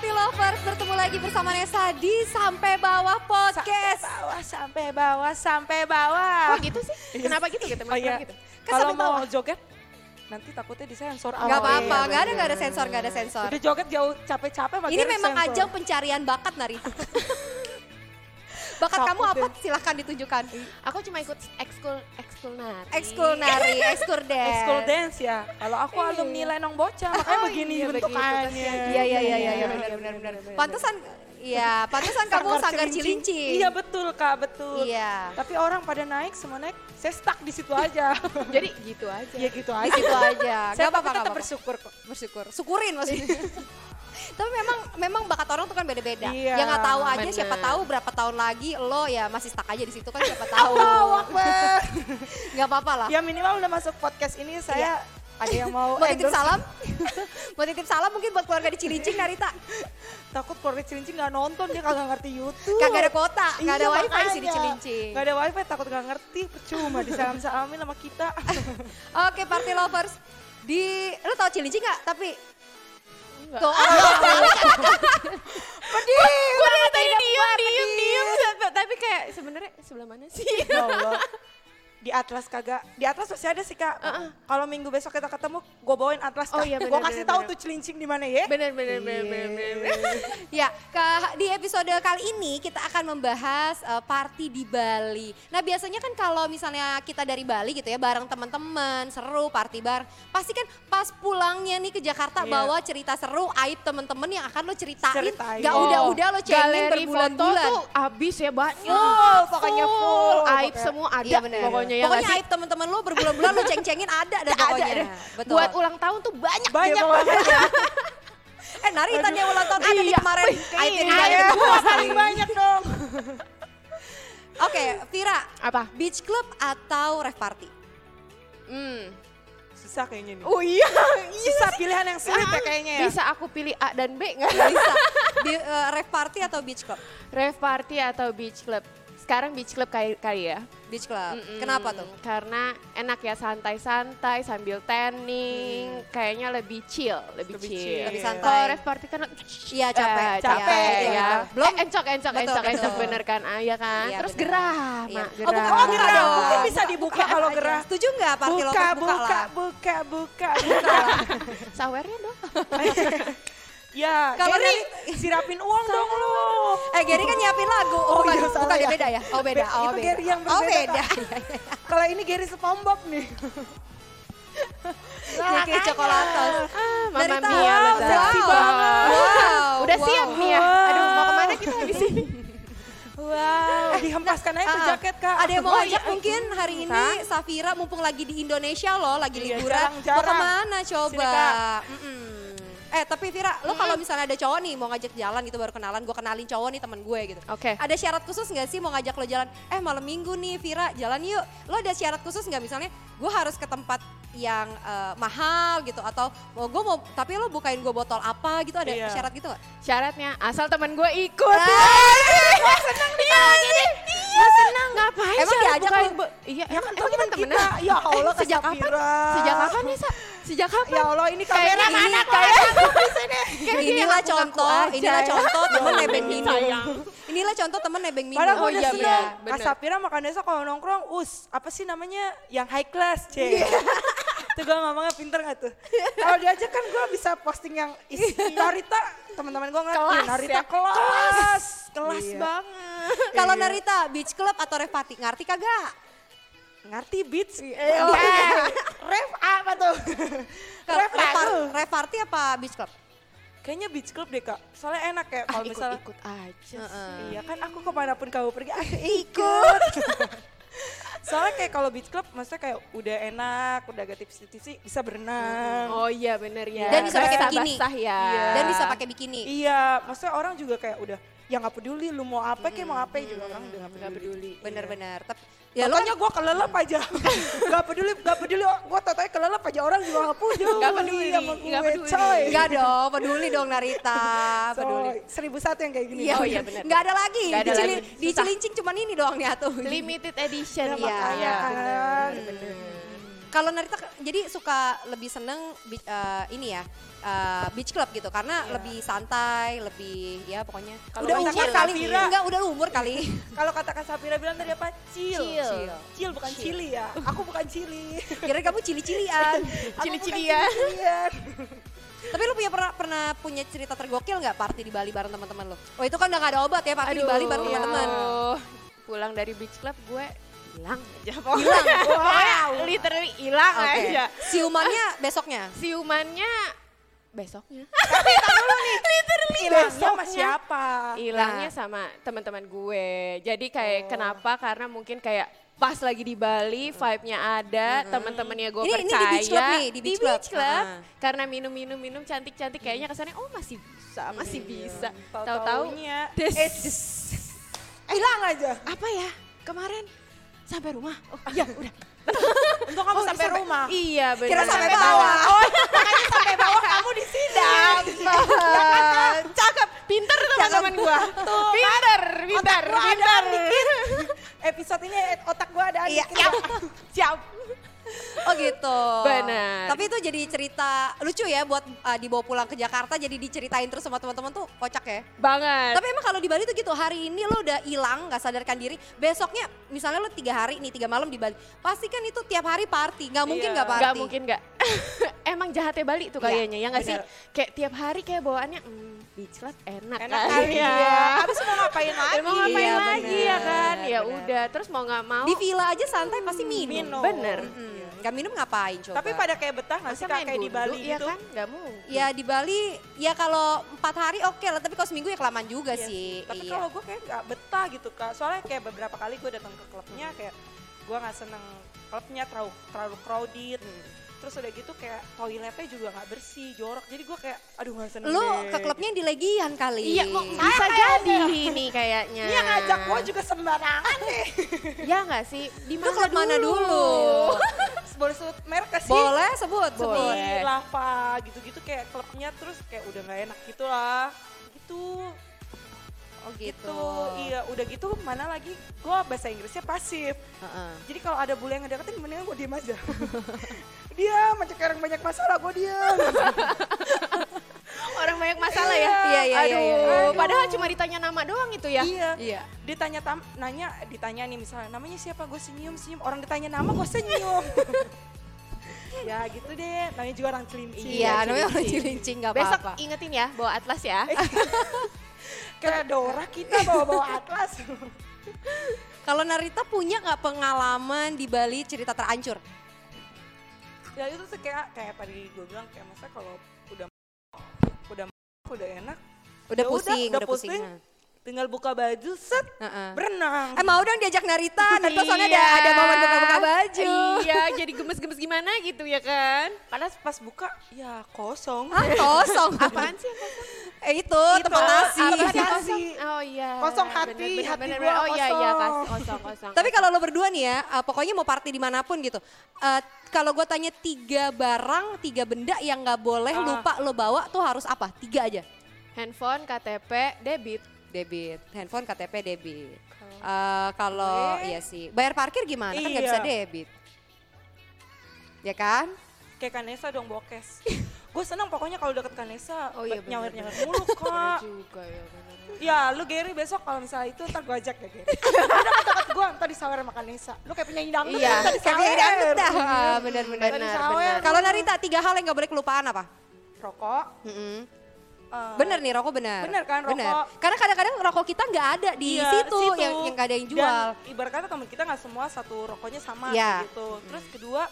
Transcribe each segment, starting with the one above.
Party Lovers bertemu lagi bersama Nesa di Sampai Bawah Podcast. Bawah sampai bawah sampai bawah. Kok gitu sih? Kenapa gitu gitu? Oh iya. gitu? Kan Kalau sampai mau joget nanti takutnya disensor. Gak Oh, apa-apa, iya, gak ada gak ada sensor, gak ada sensor. Udah joget jauh capek-capek Ini memang sensor. ajang pencarian bakat Narita. bakat kamu apa? deh. Silahkan ditunjukkan. Aku cuma ikut ekskul ekskul nari. Ekskul nari, ekskul dance. School dance ya. Kalau aku alumni Lenong Bocah makanya Oh, begini iya, begitu, bentukannya. Iya iya iya iya Iya, benar iya, benar benar. benar, Pantesan Iya, pantesan kamu sanggar cilincing. Iya betul kak betul. Iya. Tapi orang pada naik semua naik, saya stuck di situ aja. Jadi gitu aja. ya gitu Di aja. situ aja. Saya Gak apa-apa, tetap bersyukur kok. bersyukur syukurin maksudnya tapi memang memang bakat orang tuh kan beda-beda. Iya, yang nggak tahu aja bener. siapa tahu berapa tahun lagi lo ya masih stuck aja di situ kan siapa tahu. Nggak apa-apa lah. Ya minimal udah masuk podcast ini saya ada yang mau mau titip salam? Mau titip salam mungkin buat keluarga di Cilincing Narita? Takut keluarga Cilincing nggak nonton dia kagak ngerti YouTube. Kagak ada kuota nggak ada Iya, wifi sih di. Cilincing. Nggak ada wifi takut nggak ngerti percuma disalam-salamin sama kita. Oke party lovers. Di lo tau Cilincing nggak? Tapi Enggak. tuh oh, Gue dari tadi diem, diem, diem. Tapi kayak sebenarnya sebelah mana sih? di Atlas kagak di Atlas masih ada sih kak Uh-uh. kalau minggu besok kita ketemu gue bawain Atlas Oh kak iya, gue kasih bener, tahu bener. tuh celincing di mana ya Bener, bener, bener, bener, bener, bener. Ya, ke, di episode kali ini kita akan membahas eh, party di Bali. Nah, biasanya kan kalau misalnya kita dari Bali gitu ya, bareng teman-teman, seru party bar, pasti kan pas pulangnya nih ke Jakarta Iya. bawa cerita seru, aib teman-teman yang akan lo ceritain. Ceritain. Gak Oh, udah-udah lo cengin Galeri foto berbulan-bulan. tuh abis ya banyak. Full, pokoknya full, Aib pokoknya. semua ada Iya bener. pokoknya ya Pokoknya nggak sih? aib teman-teman lo berbulan-bulan lo ceng-cengin ada dah Ada, pokoknya. ada. Betul. Buat ulang tahun tuh banyak. banyak pokoknya. banget eh Narita dia ulang tahun ada nih Iya. kemarin. Wih, Aib ini iya. ada ya gue posting. paling banyak dong Oke, Vira, Apa? beach club atau rave party? Hmm. susah kayaknya nih Oh iya, susah pilihan yang sulit ya kayaknya ya Bisa aku pilih A dan B nggak? Bisa. Di, eh, rave party atau beach club? Rave party atau beach club? Sekarang beach club kali, kali ya. Beach club. Mm-mm. Kenapa tuh? Karena enak ya santai-santai sambil tanning, kayaknya lebih chill, lebih, Lebih chill. chill. Lebih santai. Kalau rave party kan Iya capek, eh, Iya, capek iya, ya. Belum Eh, encok, encok, Betul, encok, encok betul. bener kan? Ah, iya kan? Iya, Terus bener. gerah, Iya. Mak, Oh, gerah. bukan oh buka gerah dong. mungkin bisa dibuka kalau aja. gerah Setuju nggak party buka lovers buka lah? buka buka buka Sawernya dong. ya Kalau Gary, dari- sirapin uang dong lu Eh Gary kan nyiapin lagu. Oh, Oh, bukan, iya, bukan salah ya beda ya? Oh beda. Be- Oh itu beda. Gary yang Oh berbeda, beda. kalau ini Gary SpongeBob nih Kayak kayak coklatos. Ah, Dari Mama tahu, Mia, wow, betul. seksi banget. Wow, Udah wow. siap nih ya? Aduh, mau ke mana kita di sini? wow dihempaskan aja tuh Ah, jaket kak Ada yang mau Oh, ngajak iya. mungkin hari ini Safira mumpung lagi di Indonesia loh, lagi Iya, liburan. Mau ke mana coba? Sini, Kak. Eh tapi Vira, lo kalau misalnya ada cowok nih mau ngajak jalan gitu baru kenalan, gue kenalin cowok nih teman gue gitu. Oke. Ada syarat khusus nggak sih mau ngajak lo jalan? Eh malam minggu nih Vira, jalan yuk. Lo ada syarat khusus nggak misalnya? Gue harus ke tempat yang eh, mahal gitu atau mau gue mau tapi lo bukain gue botol apa gitu ada Iya. syarat gitu nggak? Syaratnya asal teman gue ikut. Ah, senang dia. Gue senang. Ngapain Emang diajak bukain bu- Iya, ya kan emang teman kita kita ya Allah Sejak kapan? Sejak kapan nih, Sa? Sejak kapan? ya Allah ini kamera ini mana kayak- kayak inilah ngaku-ngaku contoh, aja inilah ya. contoh temen Ya nebeng minum. Inilah contoh temen nebeng minum. Padahal Oh, iya, seneng. bener, Kak. Sapira makan desa kalau nongkrong, us, apa sih namanya yang high class, c. Iya. Tuh gue ngomongnya pinter gak tuh? Kalau diajak kan gue bisa posting yang isi Narita, teman-teman gue ngerti. Kelas Narita ya? kelas, kelas Iya. banget. Kalau Iya. Narita beach club atau party ngerti kagak? Ngerti beats? Eh, oh, eh, ref apa tuh? Ref rave party apa beach club? Kayaknya beach club deh kak, soalnya enak ya Ah, kalau misalnya. ikut-ikut aja. Heeh. Iya kan aku ke mana pun kamu pergi aku ikut. Soalnya kayak kalau beach club maksudnya kayak udah enak, udah agak tipsi-tipsi bisa berenang. Oh iya bener ya. Dan bisa pakai bikini. Basah ya. Iya. Dan bisa pakai bikini. Iya, maksudnya orang juga kayak udah ya nggak peduli lu mau apa kayak mau apa juga orang udah nggak Nggak peduli. peduli. Bener-bener. Tapi Ya ya Pokoknya gue kelelep aja. gak peduli, gak peduli. Gue tau kelelep aja orang juga gak peduli. Nggak peduli, sama gue, nggak peduli. coy. enggak dong, peduli dong Narita, peduli. Seribu satu yang kayak gini. Iya, Oh, iya, bener. Enggak ada lagi. Nggak ada di, lagi. Cilincing cuman ini doang nih atuh. Limited edition Ya, ya. kan. Bener. Kalau Narita jadi suka lebih seneng eh, ini ya eh, beach club gitu karena Iya. lebih santai, lebih ya pokoknya Kalau udah umur kali, Safira- enggak udah umur kali. Kalau kata Kak Safira bilang tadi apa? Chill. Chill. Chill bukan chili ya. Aku bukan chili. Kira kamu cili-cilian. Cili-cilian. Tapi lu punya pernah pernah punya cerita tergokil nggak party di Bali bareng teman-teman lu? Oh itu kan udah gak ada obat ya party di Bali bareng Aduh, teman-teman. Pulang dari beach club gue hilang aja Hilang. Wow. Literally hilang Oke. aja. Siumannya besoknya. Siumannya besoknya. Hilangnya sama siapa? Hilangnya Nah. sama teman-teman gue. Jadi kayak kenapa? Karena mungkin kayak pas lagi di Bali, vibe-nya ada, teman-temannya gue Ini- ini di percaya. beach club nih, di beach club. club. Ah. Karena minum-minum minum cantik-cantik kayaknya kesannya oh masih bisa, masih bisa. Tahu-tahu Tahu-taunya. des. Eh. Hilang aja. apa ya? Kemarin sampai rumah. Oh iya, udah. Untuk kamu Oh, sampai rumah. Iya, benar. Kira sampai bawah. Oh, makanya sampai bawah kamu di sidang. Cakep, pinter teman-teman gua. Tuh, pinter, pinter, ada pinter. Episode ini otak gua ada Iya. dikit. Siap. Oh gitu. Benar. Tapi itu jadi cerita lucu ya buat uh, dibawa pulang ke Jakarta jadi diceritain terus sama teman-teman tuh kocak ya. Banget. Tapi emang kalau di Bali tuh gitu hari ini lo udah hilang nggak sadarkan diri besoknya misalnya lo tiga hari nih tiga malam di Bali pasti kan itu tiap hari party nggak mungkin Iya. nggak party. Gak mungkin gak. Emang jahatnya Bali tuh Iya, kayaknya, ya gak sih? benar. Kayak tiap hari kayak bawaannya, hmm, beach club enak, Enak kan? ya. Habis mau ngapain lagi? mau ngapain Iya, lagi ya benar, kan? Ya benar. udah, terus mau gak mau. Di villa aja santai pasti minum. Minum. Bener. Mm-mm. Nggak minum ngapain coba? Tapi pada kayak betah nggak sih Kak, kayak di Bali ya gitu? kan? Gak mungkin. Ya di Bali ya kalau empat hari oke lah tapi kalau seminggu ya kelamaan juga Iya sih. Tapi Iya. kalau gue kayak nggak betah gitu kak. Soalnya kayak beberapa kali gue datang ke klubnya kayak gue nggak seneng klubnya terlalu terlalu crowded. Terus udah gitu kayak toiletnya juga nggak bersih, jorok. Jadi gue kayak aduh nggak seneng Lu deh. ke klubnya yang di Legian kali. Iya kok bisa jadi nih kayaknya. Iya ngajak gue juga sembarangan deh. Ya gak sih? Di mana dulu? Boleh sebut merek sih? Boleh sebut, sebut. Boleh. Lava gitu-gitu kayak klubnya terus kayak udah nggak enak gitu lah. Gitu. Oh Gitu. Iya, udah gitu mana lagi gue bahasa Inggrisnya pasif. Heeh. Jadi kalau ada bule yang ngedeketin mendingan gue diem aja. dia macam banyak masalah gue diem. Orang banyak masalah ya? Iya, iya, Aduh, iya, iya. padahal cuma ditanya nama doang itu ya? iya. Iya. Ditanya tam, nanya, ditanya nih misalnya namanya siapa gue senyum senyum. Orang ditanya nama gue senyum. ya gitu deh. Namanya juga orang celincing. Iya, namanya orang cilincing. cilincing nggak Besok apa-apa. ingetin ya, bawa atlas ya. Kayak Dora kita bawa-bawa atlas. Kalau Narita punya nggak pengalaman di Bali cerita terancur? ya itu tuh kayak kayak tadi gue bilang kayak masa kalau udah udah udah enak Udah Ya pusing, udah udah, pusing. pusing. tinggal buka baju set Heeh. berenang Eh mau dong diajak Narita, Narita soalnya ada Iya. ada momen buka-buka baju. Iya, jadi gemes-gemes gimana gitu ya kan? padahal pas buka ya kosong Ah kosong. Apaan sih? yang kosong? Eh itu, Itu, tempat nasi. apa nasi. kosong? Oh iya. Kosong hati, bener, hati bener, bener. Oh iya iya kas- kosong. Tapi kalau lo berdua nih ya, eh, pokoknya mau party di mana pun gitu. eh, kalau gue tanya tiga barang, tiga benda yang nggak boleh Ah. lupa lo bawa tuh harus apa? Tiga aja. handphone, KTP, debit. Debit, handphone, KTP, debit. Eh, kalau Gue- iya sih, bayar parkir gimana? Kan nggak Iya. bisa debit. Ya kan? kayak Kanesa dong bokes gue seneng pokoknya kalau deket Kanesa Oh iya, bener, nyawer bener. nyawer mulu kak juga ya bener. ya lu Gary besok kalau misalnya itu ntar gue ajak ya Gary udah deket gue ntar disawer sama Kanesa lu kayak penyanyi dangdut Iya, ntar Kayak penyanyi dangdut dah. Ah, Benar, disawer. benar. Kalau Narita, tiga hal yang nggak boleh kelupaan apa? rokok Mm-mm. eh, Bener nih rokok bener. Bener kan, rokok. Karena kadang-kadang rokok kita nggak ada di Iya, situ, yang yang nggak ada yang jual. Dan ibarat kata teman kita nggak semua satu rokoknya sama Iya. gitu. Terus kedua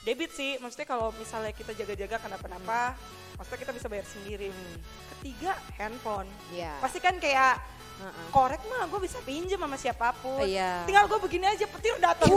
debit sih, maksudnya kalau misalnya kita jaga-jaga kenapa-napa, maksudnya kita bisa bayar sendiri. Ketiga handphone. Iya. Pasti kan kayak Heeh. korek mah gue bisa pinjem sama siapa pun. Iya. Tinggal gue begini aja petir datang.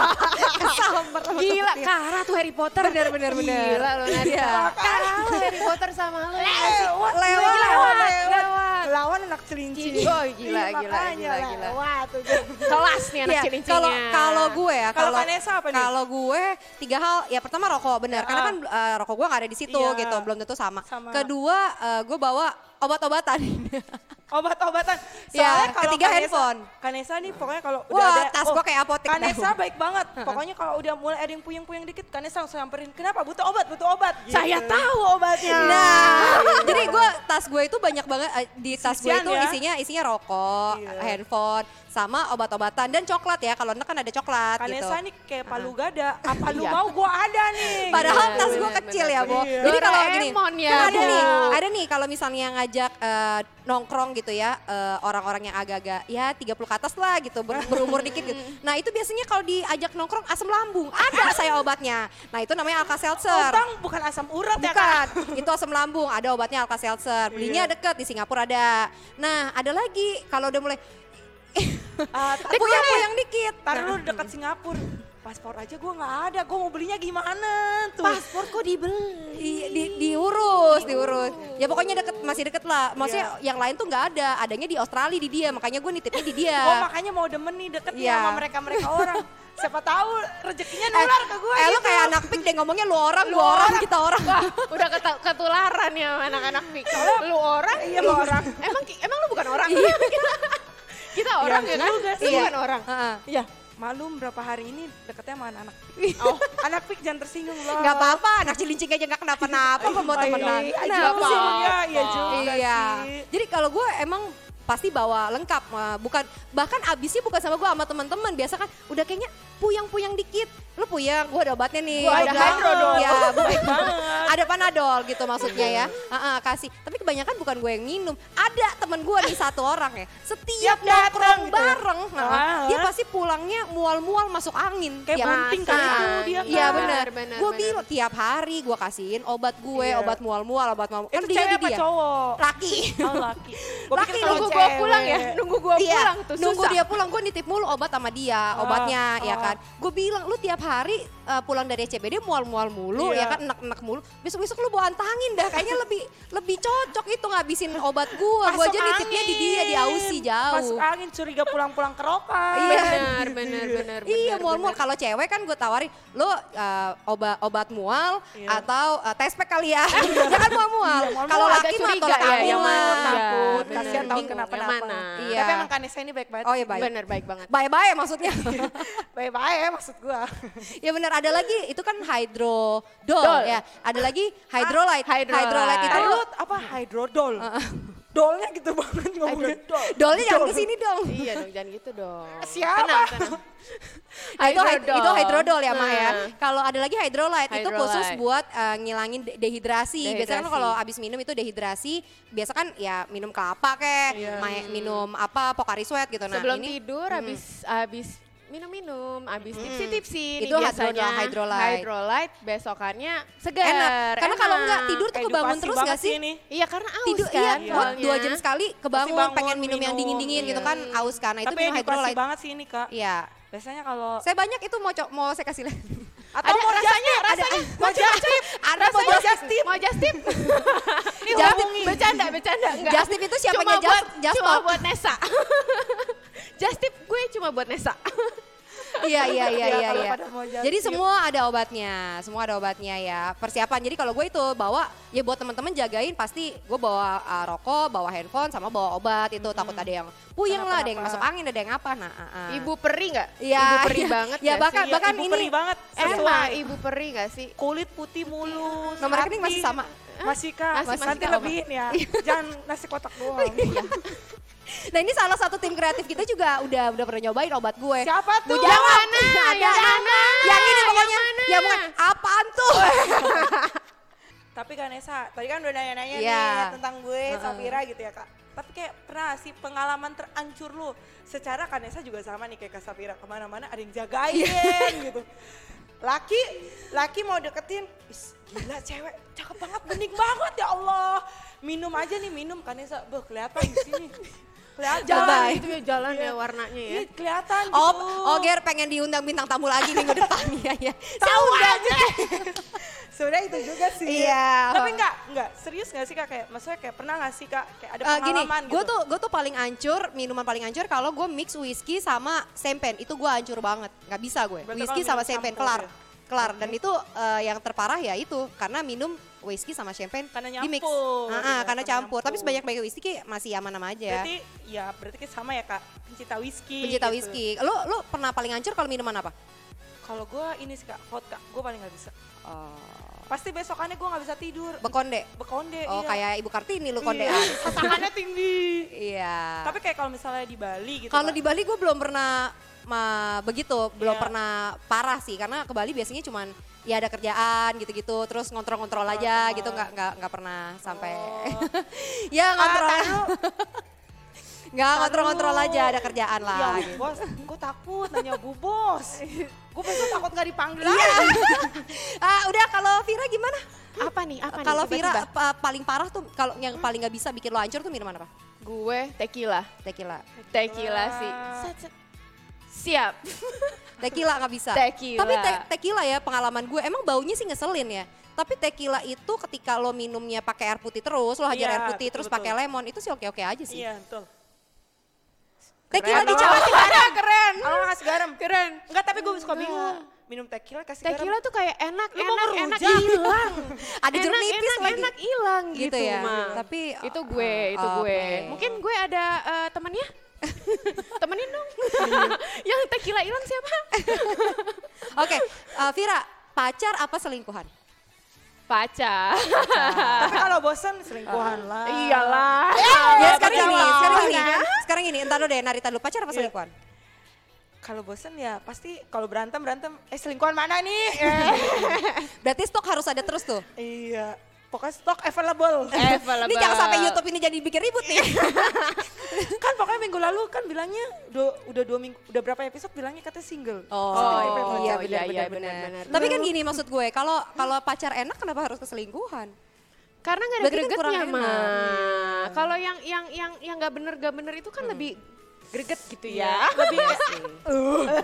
Kesamber sama Gila. Kara tuh Harry Potter. Bener, bener, bener. Gila lo Nadia. Kalah Harry Potter sama lo. sih? lewat, Lewat, lewat, lewat. Lawan anak celincing. Oh, gila, Iya, gila, makanya gila, gila. Lewat tuh. Kelas nih anak Iya, cilincingnya. Kalau kalau gue ya, Kalau Vanessa apa nih? Kalau gue tiga hal, ya pertama rokok benar, karena Ah. kan eh, rokok gue nggak ada di situ Iya. gitu, belum tentu sama. Kedua, eh, gue bawa obat-obatan. obat-obatan. Ya, Soalnya kalau ketiga Kanesa- handphone. Kanesa nih pokoknya kalau udah Wah, ada oh, tas gua kayak apotek dah. Kanesa baik banget. Pokoknya kalau udah mulai ada yang puyeng-puyeng dikit, Kanesa langsung samperin. Kenapa? Butuh obat, butuh obat. Saya Gitu. tahu obatnya. Nah, jadi gue tas gue itu banyak banget eh, di tas gue itu ya? isinya isinya rokok, Iya. handphone, sama obat-obatan dan coklat ya. Kalau enak kan ada coklat gitu. Kanesa nih kayak palu gada. Apa lu Iya. mau? Gua ada nih. Padahal tas gue bener, kecil bener, ya, Bo. bener. Jadi kalau gini, ya, kan ada nih, ada nih kalau misalnya ngajak eh, nongkrong gitu ya, eh, orang-orang yang agak-agak ya 30 ke atas lah gitu, ber- berumur dikit gitu. Nah itu biasanya kalau diajak nongkrong asam lambung, ada saya obatnya. Nah itu namanya Alka-Seltzer. Utang bukan asam urat ya kak. Bukan, itu asam lambung, ada obatnya Alka-Seltzer. Belinya Iya. deket di Singapura ada. Nah ada lagi kalau udah mulai Ah, tar- puyang-puyang dikit. Tar Nah, lu dekat Singapura. Paspor aja gua nggak ada. Gua mau belinya gimana tuh? Paspor kok dibeli? di, di, diurus, diurus. Ya pokoknya deket, masih deket lah. Maksudnya Iya. yang lain tuh nggak ada, adanya di Australia di dia, makanya gue nitipnya di dia. Oh makanya mau demen nih deket nih Iya. sama mereka-mereka orang. Siapa tahu rezekinya eh, nular ke gue eh, lu gitu. kayak anak pik deh ngomongnya lu orang, gua orang, kita orang. Wah, udah ketularan ya anak-anak Pik. Lu orang? Iya lu orang. Emang emang lu bukan orang? kita, kita orang ya kan? juga Lu sih. bukan orang. Heeh. Iya. Malum berapa hari ini deketnya sama anak pik. Oh, anak pik jangan tersinggung loh. Nggak apa-apa, anak cilincing aja nggak kenapa-napa kok mau iya. temenan. Iya Nah, juga, apa-apa. iya juga Iya. sih. Jadi kalau gue emang pasti bawa lengkap, bukan bahkan abisnya bukan sama gue sama teman-teman. Biasa kan udah kayaknya puyang-puyang dikit. Lu puyang, gue ada obatnya nih. Gua ada Udah. hydrodol. Ya, Baik banget. Ada panadol gitu maksudnya ya. Heeh, kasih. Tapi kebanyakan bukan gue yang minum. Ada temen gue nih satu orang ya. Setiap nongkrong gitu ya? bareng, nah, Wah. dia pasti pulangnya mual-mual masuk angin. Kayak Tiap- bunting Nah, itu dia, Iya benar. Gue bilang tiap hari gue kasihin obat gue, Iya. obat mual-mual, obat mual. Kan Itu dia cewek di dia. cowok? Laki. Oh laki. Gua Laki, Nunggu cewek. pulang ya, nunggu gua Iya, pulang tuh nunggu susah. dia pulang, gue nitip mulu obat sama dia, Oh, obatnya ya oh. kan. Gue bilang, lu tiap hari uh, pulang dari CBD mual-mual mulu, Iya. ya kan, enak-enak mulu. Besok-besok lu bawa antangin dah, kayaknya lebih lebih cocok itu ngabisin obat. Gue Masuk aja nitipnya di dia, di. Ausi jauh. Masuk angin curiga pulang-pulang kerokan. Iya. Benar, benar, benar. Iya mual-mual. Kalau cewek kan gue tawarin, lo uh, obat obat mual Iya. atau uh, tespek kali ya. ya kan mual-mual. mual-mual Kalau laki mah tolak ya, yang mana? takut, Iya, kasihan tahu kenapa-napa. Iya. Tapi emang Kanesa ini baik banget. Oh iya baik. Benar, baik banget. Bye-bye maksudnya. Baik-baik ya maksud gua. ya benar ada lagi itu kan hydrodol Dol. ya. Ada lagi hydrolite. hydrolite. Hydrolite itu Hydro apa hydrodol? Dolnya gitu banget ngomongnya. dolnya jangan ke sini dong. Iya dong, jangan gitu dong. Siapa? Tenang, tenang. Ah, itu hyd- Hydrodol. itu hydrodol ya Ma ya. Nah. Kalau ada lagi hydrolite, itu Hydrolite. khusus buat eh, ngilangin de- dehidrasi. Biasanya kan Dehidrasi. kalau abis minum itu dehidrasi, biasa kan ya minum kelapa kek, Iya. ma- minum apa Pocari Sweat gitu. Nah, Sebelum ini tidur habis habis minum-minum, habis tipsi-tipsi Itu hydrodol, hydrolite. hydrolite, besokannya segar. enak. Karena kalau enak. nggak tidur tuh kebangun terus gak sih? ini. Iya karena aus Tidur kan iya, buat soalnya. dua jam sekali kebangun, bangun, pengen minum, yang minum, dingin-dingin gitu iya. kan, aus. Nah, itu Tapi minum hydrolite. banget sih ini kak. Iya. Biasanya kalau Saya banyak itu mau mau saya kasih lihat. atau Ada mau rasanya, rasanya. mau Ada mau tip. Mau just tip? Ini hubungi. Bercanda, bercanda. Enggak. Just tip itu siapanya just- Cuma buat Nesa. just tip gue cuma buat Nesa. Iya iya iya Iya, iya. iya. just Jadi semua ada obatnya, semua ada obatnya ya. Persiapan. Jadi kalau gue itu bawa ya buat teman-teman jagain pasti gue bawa uh, rokok, bawa handphone sama bawa obat itu takut ada yang puyeng lah, ada yang masuk angin, ada yang apa. Nah, uh, uh. Ibu peri nggak? Iya, Ibu peri iya. banget Ya bahkan sih? Iya, bahkan ibu ini peri banget. Emang ibu peri nggak sih? Kulit putih mulus. Nomor rekening masih sama. Masih kak, Masih, nanti masih. lebihin ya. Jangan nasi kotak doang. Nah ini salah satu tim kreatif kita juga udah udah pernah nyobain obat gue. Siapa tuh? Gue jawab. mana? Ada. Yang mana? Yang ini Yang pokoknya. mana? Ya bukan. Apaan tuh? Tapi kan Nesa, tadi kan udah nanya-nanya Iya. nih tentang gue, Safira gitu ya kak. Tapi kayak pernah sih pengalaman terancur lu? Secara Kanesa juga sama nih kayak Kak Safira. Ke mana-mana ada yang jagain gitu. Laki, laki mau deketin, Is, gila cewek, cakep banget, bening banget ya Allah. Minum aja nih, minum Kanesa, beh kelihatan di sini. Kelihatan. Jalan gitu ya, jalan Iya. ya warnanya ya. Ih, kelihatan gitu. Oh, oh Ger pengen diundang bintang tamu lagi minggu depan ya. ya. Tahu aja. Sebenarnya itu juga sih. Iya. Tapi enggak, enggak. Serius enggak sih Kak? Kayak maksudnya kayak pernah enggak sih Kak? Kayak ada Eh, gini, pengalaman gue gitu. tuh gue tuh paling ancur minuman paling ancur kalau gue mix whisky sama sempen itu gue ancur banget, nggak bisa gue. Berarti whisky sama sempen kelar. ya? kelar. Dan itu eh, yang terparah ya itu karena minum whisky sama champagne Karena di mix. nyampur, Ah, ah, karena campur. Tapi nyampur. sebanyak-banyak whisky masih aman-aman aja. Berarti ya berarti kan sama ya kak pencinta whisky. Pencinta gitu. whisky. Lo lo pernah paling hancur kalau minuman apa? Kalau gue ini sih kak vodka, gue paling nggak bisa. Oh, Pasti besokannya gue nggak bisa tidur. bekonde. Bekonde. Oh, iya. kayak Ibu Kartini lu Iya, kondean. Tangannya tinggi. Iya. Tapi kayak kalau misalnya di Bali gitu. Kalau di Bali gue belum pernah ma, begitu, belum Iya. pernah parah sih karena ke Bali biasanya cuman ya ada kerjaan gitu-gitu, terus ngontrol-ngontrol aja Oh. gitu, nggak nggak nggak pernah sampai Oh. ya ngontrol, Ah, nggak ngontrol-ngontrol aja ada kerjaan Ya lah. Bu gitu. bos, gue takut nanya bu bos. Gue besok takut nggak dipanggil Iya. lagi. Ah, udah kalau Vira gimana? Apa nih? Apa nih? Kalau. Vira pa- paling parah tuh kalau yang paling nggak bisa bikin lo hancur tuh minuman apa? Gue tequila. Tequila. Tequila sih. Siap. Tequila nggak bisa. Tequila. Tapi te- tequila ya pengalaman gue emang baunya sih ngeselin ya. Tapi tequila itu ketika lo minumnya pakai air putih terus, lo hajar Iya, air putih betul, terus pakai lemon, itu sih oke-oke aja sih. Iya betul. Tequila dicampur garam, keren. Kalau kasih garam. Keren. Enggak tapi gue suka bingung. Minum tequila kasih Tequila garam. tuh kayak enak, Lu mau enak, enak hilang. Ada jeruk nipis enak, lagi. enak hilang Gitu gitu, ya. Ma. Tapi, itu gue, itu oh, gue. Mungkin gue ada eh, temennya. Temenin dong. Yang tequila hilang siapa? Oke, eh, Vira, pacar apa selingkuhan? Pacar. Tapi kalau bosan selingkuhan lah. Iyalah. ya sekarang pacar gini, lah. sekarang gini, Kan? sekarang gini, entar lo deh, Narita dulu, pacar apa Iya. selingkuhan? Kalau bosan ya pasti kalau berantem berantem. Eh selingkuhan mana nih? Berarti stok harus ada terus tuh. iya. Pokoknya stok available. Available. Ini jangan sampai YouTube ini jadi bikin ribut nih. kan pokoknya minggu lalu kan bilangnya do- udah dua minggu udah berapa episode bilangnya katanya single. Oh, iya, iya Oh, benar iya, benar iya, benar. Tapi kan gini maksud gue, kalau kalau pacar enak kenapa harus keselingkuhan? Karena nggak ada kan kurang gregetnya, mah. Kalau yang yang yang yang nggak bener nggak bener itu kan lebih greget gitu ya. Lebih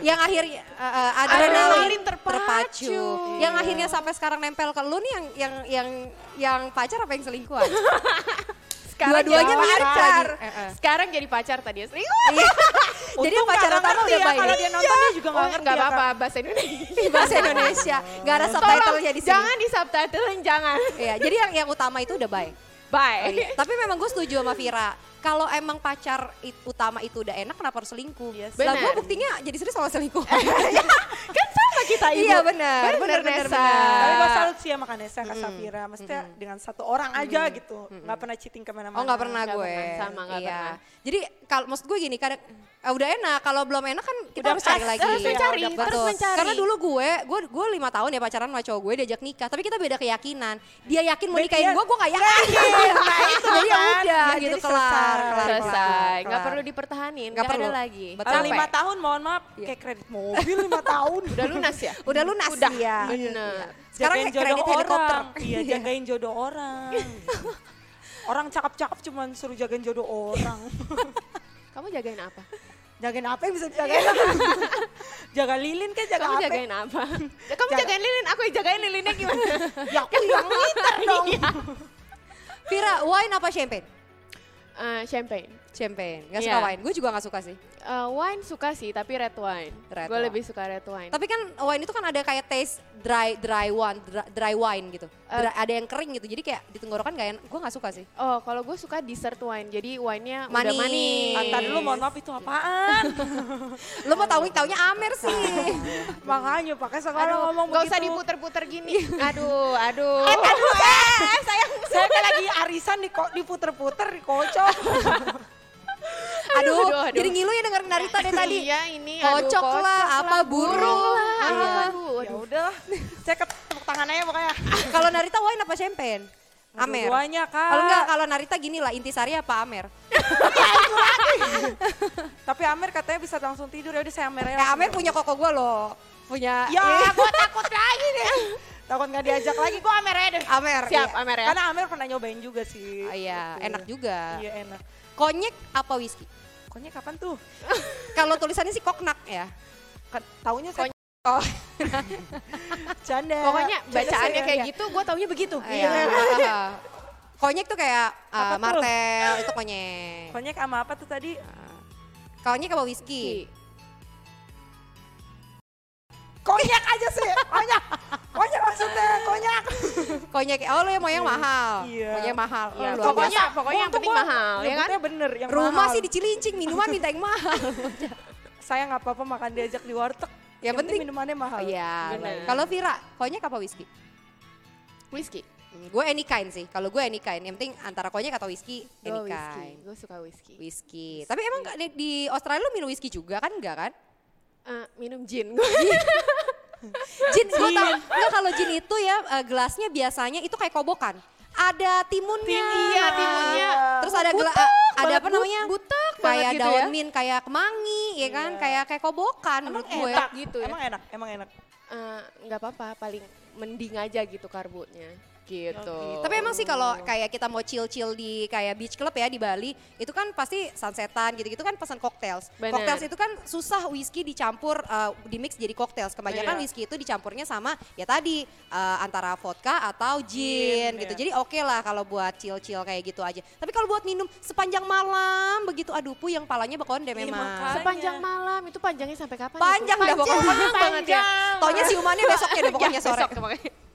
yang akhirnya uh, uh, adrenalin terpacu. terpacu. Yang akhirnya sampai sekarang nempel ke lu nih yang yang yang yang pacar apa yang selingkuhan? Sekarang Dua-duanya pacar. pacar. Eh, eh. Sekarang jadi pacar tadi ya. Selingkuh. Iya. Jadi pertama ngerti udah ya, baik. Kalau dia nonton dia juga nggak Oh, ngerti ya, apa-apa bahasa Indonesia. Bahasa Indonesia. Gak ada subtitlenya di sini. Jangan di subtitlein, jangan. Iya, jadi yang yang utama itu udah baik. Bye. Tapi memang gue setuju sama Vira. Kalau emang pacar it- utama itu udah enak, kenapa harus selingkuh? Yes. Lah gue Benar. buktinya jadi serius sama selingkuh. kan sama kita ibu. Iya benar, benar benar Nesa. Tapi gue salut sih sama Kanesa, Kak Safira. Maksudnya dengan satu orang aja gitu. Nggak pernah cheating ke mana-mana. Oh nggak pernah Nggak gue. pernah, sama, nggak iya. pernah. Jadi kalau maksud gue gini, kadang eh, udah enak. Kalau belum enak kan kita Udah harus cari lagi. harus mencari, Betul. harus mencari. Karena dulu gue, gue gue lima tahun ya pacaran sama cowok gue diajak nikah. Tapi kita beda keyakinan. Dia yakin mau nikahin gue, gue gak yakin. Nah itu Jadi ya kan. udah Ya, gitu jadi kelar, selesai. kelar, Selesai, nggak perlu dipertahanin, Nggak perlu. ada lagi. Betul. Lima tahun mohon maaf Iya. kayak kredit mobil lima tahun. Udah lunas ya? Udah lunas Udah. ya. Bener. Sekarang kredit jodoh helikopter. orang. Iya jagain jodoh orang. orang cakep-cakep cuman suruh jagain jodoh orang. Kamu jagain apa? jagain apa yang bisa jagain? jaga lilin kan jaga Kamu apa? jagain apa? Kamu Jaga- jagain lilin, aku yang jagain lilinnya gimana? Ya aku yang ngiter dong. Iya. Vira, wine apa champagne? Eh, champagne. Champagne. Gak Iya. suka wine. Gue juga gak suka sih. Eh, wine suka sih, tapi red wine. Red Gue wine. lebih suka red wine. Tapi kan wine itu kan ada kayak taste dry dry wine, dry, dry wine gitu. Dry- ada yang kering gitu. Jadi kayak di tenggorokan gak enak. Gue gak suka sih. Oh, kalau gue suka dessert wine. Jadi wine-nya Manis. udah manis. Antar dulu mohon maaf itu apaan? Lo mau tahu taunya Amer sih. Makanya pakai sekarang Aduh, ngomong gak usah begitu. diputer-puter gini. Aduh, aduh. Aduh, eh, sayang. Saya kayak lagi arisan di diputer-puter, dikocok. Aduh, aduh, aduh. jadi ngilu ya denger Narita dari tadi. Iya, ini aduh, Kocok lah, apa burung lah. Iya. Aduh, ya udah, saya ke tepuk tangan aja pokoknya. Kalau Narita wine apa champagne? Amer. Dua-duanya, Kak. Kalau enggak, kalau Narita gini lah, intisari apa Amer? Tapi Amer katanya bisa langsung tidur, ya udah saya Amer aja. Eh. Amer punya koko gue loh. Punya Ya, gue takut lagi deh. Takut nggak diajak lagi, gue Amer aja deh. Amer. Siap, iya. Amer ya. Karena Amer pernah nyobain juga sih. Ah, Iya, Gitu. enak juga. Iya enak. Konyek apa whisky? Pokoknya kapan tuh? Kalau tulisannya sih koknak ya. Kan, taunya saya Oh, canda. Pokoknya bacaannya kayak ya. gitu, gue taunya begitu. iya. Ah, Konyek tuh kayak uh, Apa tuh? martel, itu konyek. Pokoknya sama apa tuh tadi? Konyek apa whisky? Konyak aja sih, konyak. Konyak maksudnya, konyak. Konyak, oh lo yang mau yang mahal. Iya. Mau yang mahal. Iya, Oh, pokoknya- biasa. pokoknya yang penting mahal, ya kan? bener, yang Rumah mahal. sih di Cilincing, minuman minta yang mahal. Saya nggak apa-apa makan diajak di warteg. Yang penting- minumannya mahal. Iya. Kalau Vira, konyak apa whisky? Whisky. gue any kind sih. Kalau gue any kind, yang penting antara konyak atau whisky, any Gue whisky. kind. Gue suka whisky. Whisky. Tapi emang di Australia lu minum whisky juga kan enggak kan? Eh, minum gin. Gin, gue tau, enggak kalau gin itu ya eh, gelasnya biasanya itu kayak kobokan. Ada timunnya. iya, timunnya. Terus ada gela- Butek eh, ada apa namanya? butek kayak gitu daun ya. mint, kayak kemangi, ya kan? Iya. Kayak kayak kobokan Emang menurut gue. enak gitu ya. Emang enak, emang enak. Eh, nggak apa-apa, paling mending aja gitu karbonya. Gitu. gitu. Tapi emang sih kalau kayak kita mau chill-chill di kayak beach club ya di Bali, itu kan pasti sunsetan gitu-gitu kan pesan cocktails. Bener. Cocktails itu kan susah whisky dicampur uh, di mix jadi cocktails. Kebanyakan Iya. whisky itu dicampurnya sama ya tadi uh, antara vodka atau gin, Gin, gitu. iya. Jadi oke lah kalau buat chill-chill kayak gitu aja. Tapi kalau buat minum sepanjang malam begitu aduh yang palanya bekondem Iya, memang. makanya. Sepanjang malam itu panjangnya sampai kapan? Panjang dah pokoknya. Panjang banget ya. Taunya siumannya besoknya deh pokoknya Ya, sore. besok.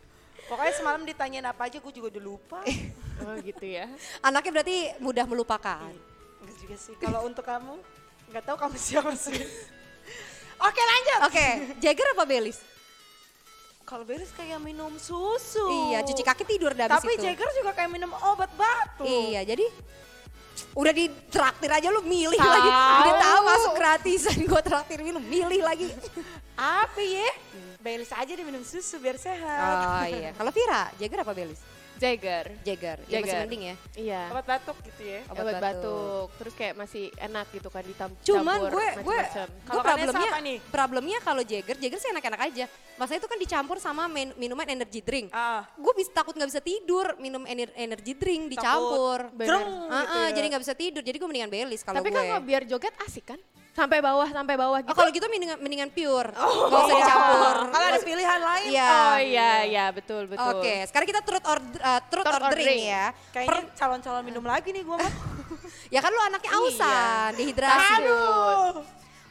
Pokoknya semalam ditanyain apa aja gue juga udah lupa. Oh gitu ya. Anaknya berarti mudah melupakan. Enggak juga sih. Kalau untuk kamu, nggak tahu kamu siapa sih. Oke lanjut. Oke, Jagger apa Belis? Kalau Beris kayak minum susu. Iya, cuci kaki tidur dah Tapi itu. Jagger juga kayak minum obat batu. Iya, jadi udah di traktir aja lu milih Tahu. lagi. Udah tahu masuk gratisan gue traktir minum, milih lagi. Apa ya? Belis aja dia minum susu biar sehat. Oh iya. Kalau Vira, Jagger apa Belis? Jagger. Jagger. Ya masih mending ya. Iya. Obat batuk gitu ya. Obat Obat, batuk. batuk. Terus kayak masih enak gitu kan ditam- Cuman gue gue gue Kalau problemnya apa nih? problemnya kalau Jagger, Jagger sih enak-enak aja. Masa itu kan dicampur sama min- minuman energy drink. Ah, Gue bisa takut nggak bisa tidur minum ener- energy drink dicampur. Bener. Dreng Ah, gitu ah, ya. jadi nggak bisa tidur. Jadi gue mendingan Belis kalau Tapi gue. kan kalau biar joget asik kan? Sampai bawah, sampai bawah gitu. Oh, kalau gitu mendingan, mendingan pure. Gak usah dicampur. Kalau ada pilihan lain, Iya. Oh iya, iya betul, betul. Oke, sekarang kita truth or uh, truth, Truth ordering, ordering. ya. kayaknya calon-calon minum lagi nih gue mah. Ya kan lu anaknya ausan, Iya. dehidrasi. Aduh.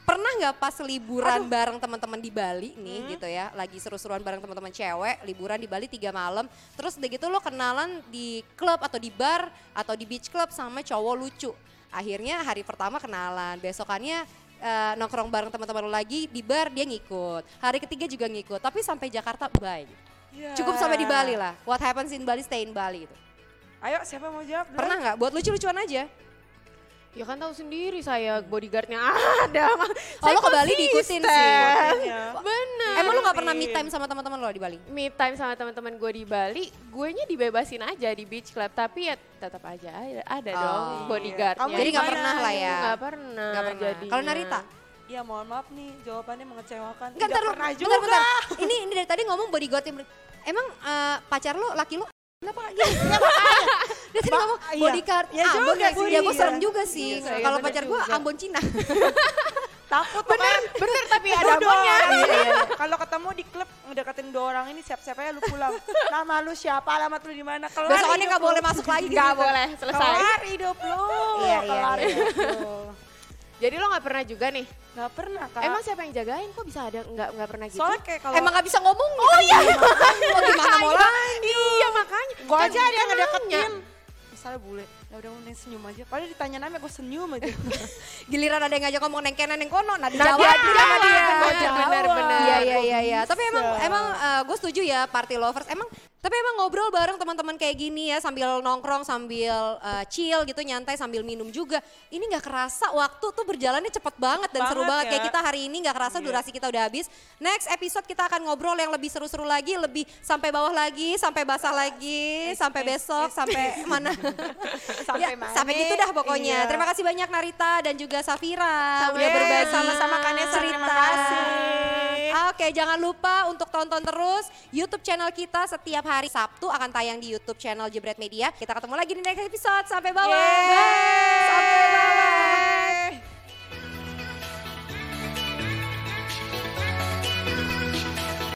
Pernah nggak pas liburan bareng teman-teman di Bali nih gitu ya, lagi seru-seruan bareng teman-teman cewek, liburan di Bali tiga malam, terus udah gitu lo kenalan di klub atau di bar atau di beach club sama cowok lucu. Akhirnya hari pertama kenalan, besokannya eh, nongkrong bareng teman-teman lo lagi di bar dia ngikut. Hari ketiga juga ngikut, tapi sampai Jakarta bye. Iya. Cukup sampai di Bali lah. What happens in Bali stay in Bali gitu. Ayo siapa mau jawab? dulu? Pernah nggak buat lucu-lucuan aja? Ya kan tahu sendiri saya bodyguardnya ada. Oh, lo ke Bali diikutin sih. Iya. Bener. Emang lu gak pernah me time sama teman-teman lo di Bali? me time sama teman-teman gue di Bali, gue nya dibebasin aja di beach club, tapi ya tetap aja ada, ada Oh. dong bodyguardnya. Kamu Jadi nggak gimana? pernah lah ya? Nggak pernah. Gak pernah. jadinya. Kalau Narita? Ya mohon maaf nih jawabannya mengecewakan. Enggak, Tidak pernah bentar, juga. bentar. Ini, ini dari tadi ngomong bodyguard Emang eh, pacar lu, laki lu, kenapa gini? Dia tadi ngomong iya. bodyguard, Ya Ambon juga gak sih? sih, Ya gue serem juga sih. Iya, iya, Kalau pacar gue. Ambon Cina. Takut Bener, bener tapi ada Udah, abonnya. iya. Kalau ketemu di klub ngedeketin dua orang ini siap-siap aja lu pulang. Nama lu siapa, alamat lu di mana? Kelar Besokannya hidup gak boleh masuk lagi. Gak boleh, selesai. Kelar hidup lu. Iya, iya, iya. Jadi lo gak pernah juga nih? Gak pernah kak. Emang siapa yang jagain? Kok bisa ada nggak nggak pernah gitu? Soalnya kayak kalau Emang gak bisa ngomong Oh iya. Oh gimana mau lah? Iya makanya. gue aja ada yang kan ngedeketin. Misalnya bule, ya udah nih senyum aja. Padahal ditanya namanya gue senyum aja. Giliran ada yang ngajak ngomong neng kene neng kono, nah Nah, dijawab dia sama dia. bener, bener. Iya iya iya iya. Tapi emang emang gue setuju ya party lovers. Emang tapi emang ngobrol bareng teman-teman kayak gini ya sambil nongkrong sambil eh, chill gitu nyantai sambil minum juga. Ini nggak kerasa waktu tuh berjalannya cepet banget dan seru Banget banget ya. kayak kita hari ini nggak kerasa Iya. durasi kita udah habis. Next episode kita akan ngobrol yang lebih seru-seru lagi, lebih sampai bawah lagi, sampai basah lagi, sampai eh, besok, eh. sampai mana? Sampai Ya, mana? sampai gitu dah pokoknya. Iya. Terima kasih banyak Narita dan juga Safira udah Yes, berbagi sama-sama Kanesa, cerita. terima kasih. Oke, jangan lupa untuk tonton terus YouTube channel kita setiap hari hari Sabtu akan tayang di YouTube channel Jebret Media. Kita ketemu lagi di next episode. Sampai bawah. Yeay. Bye. Sampai bawah.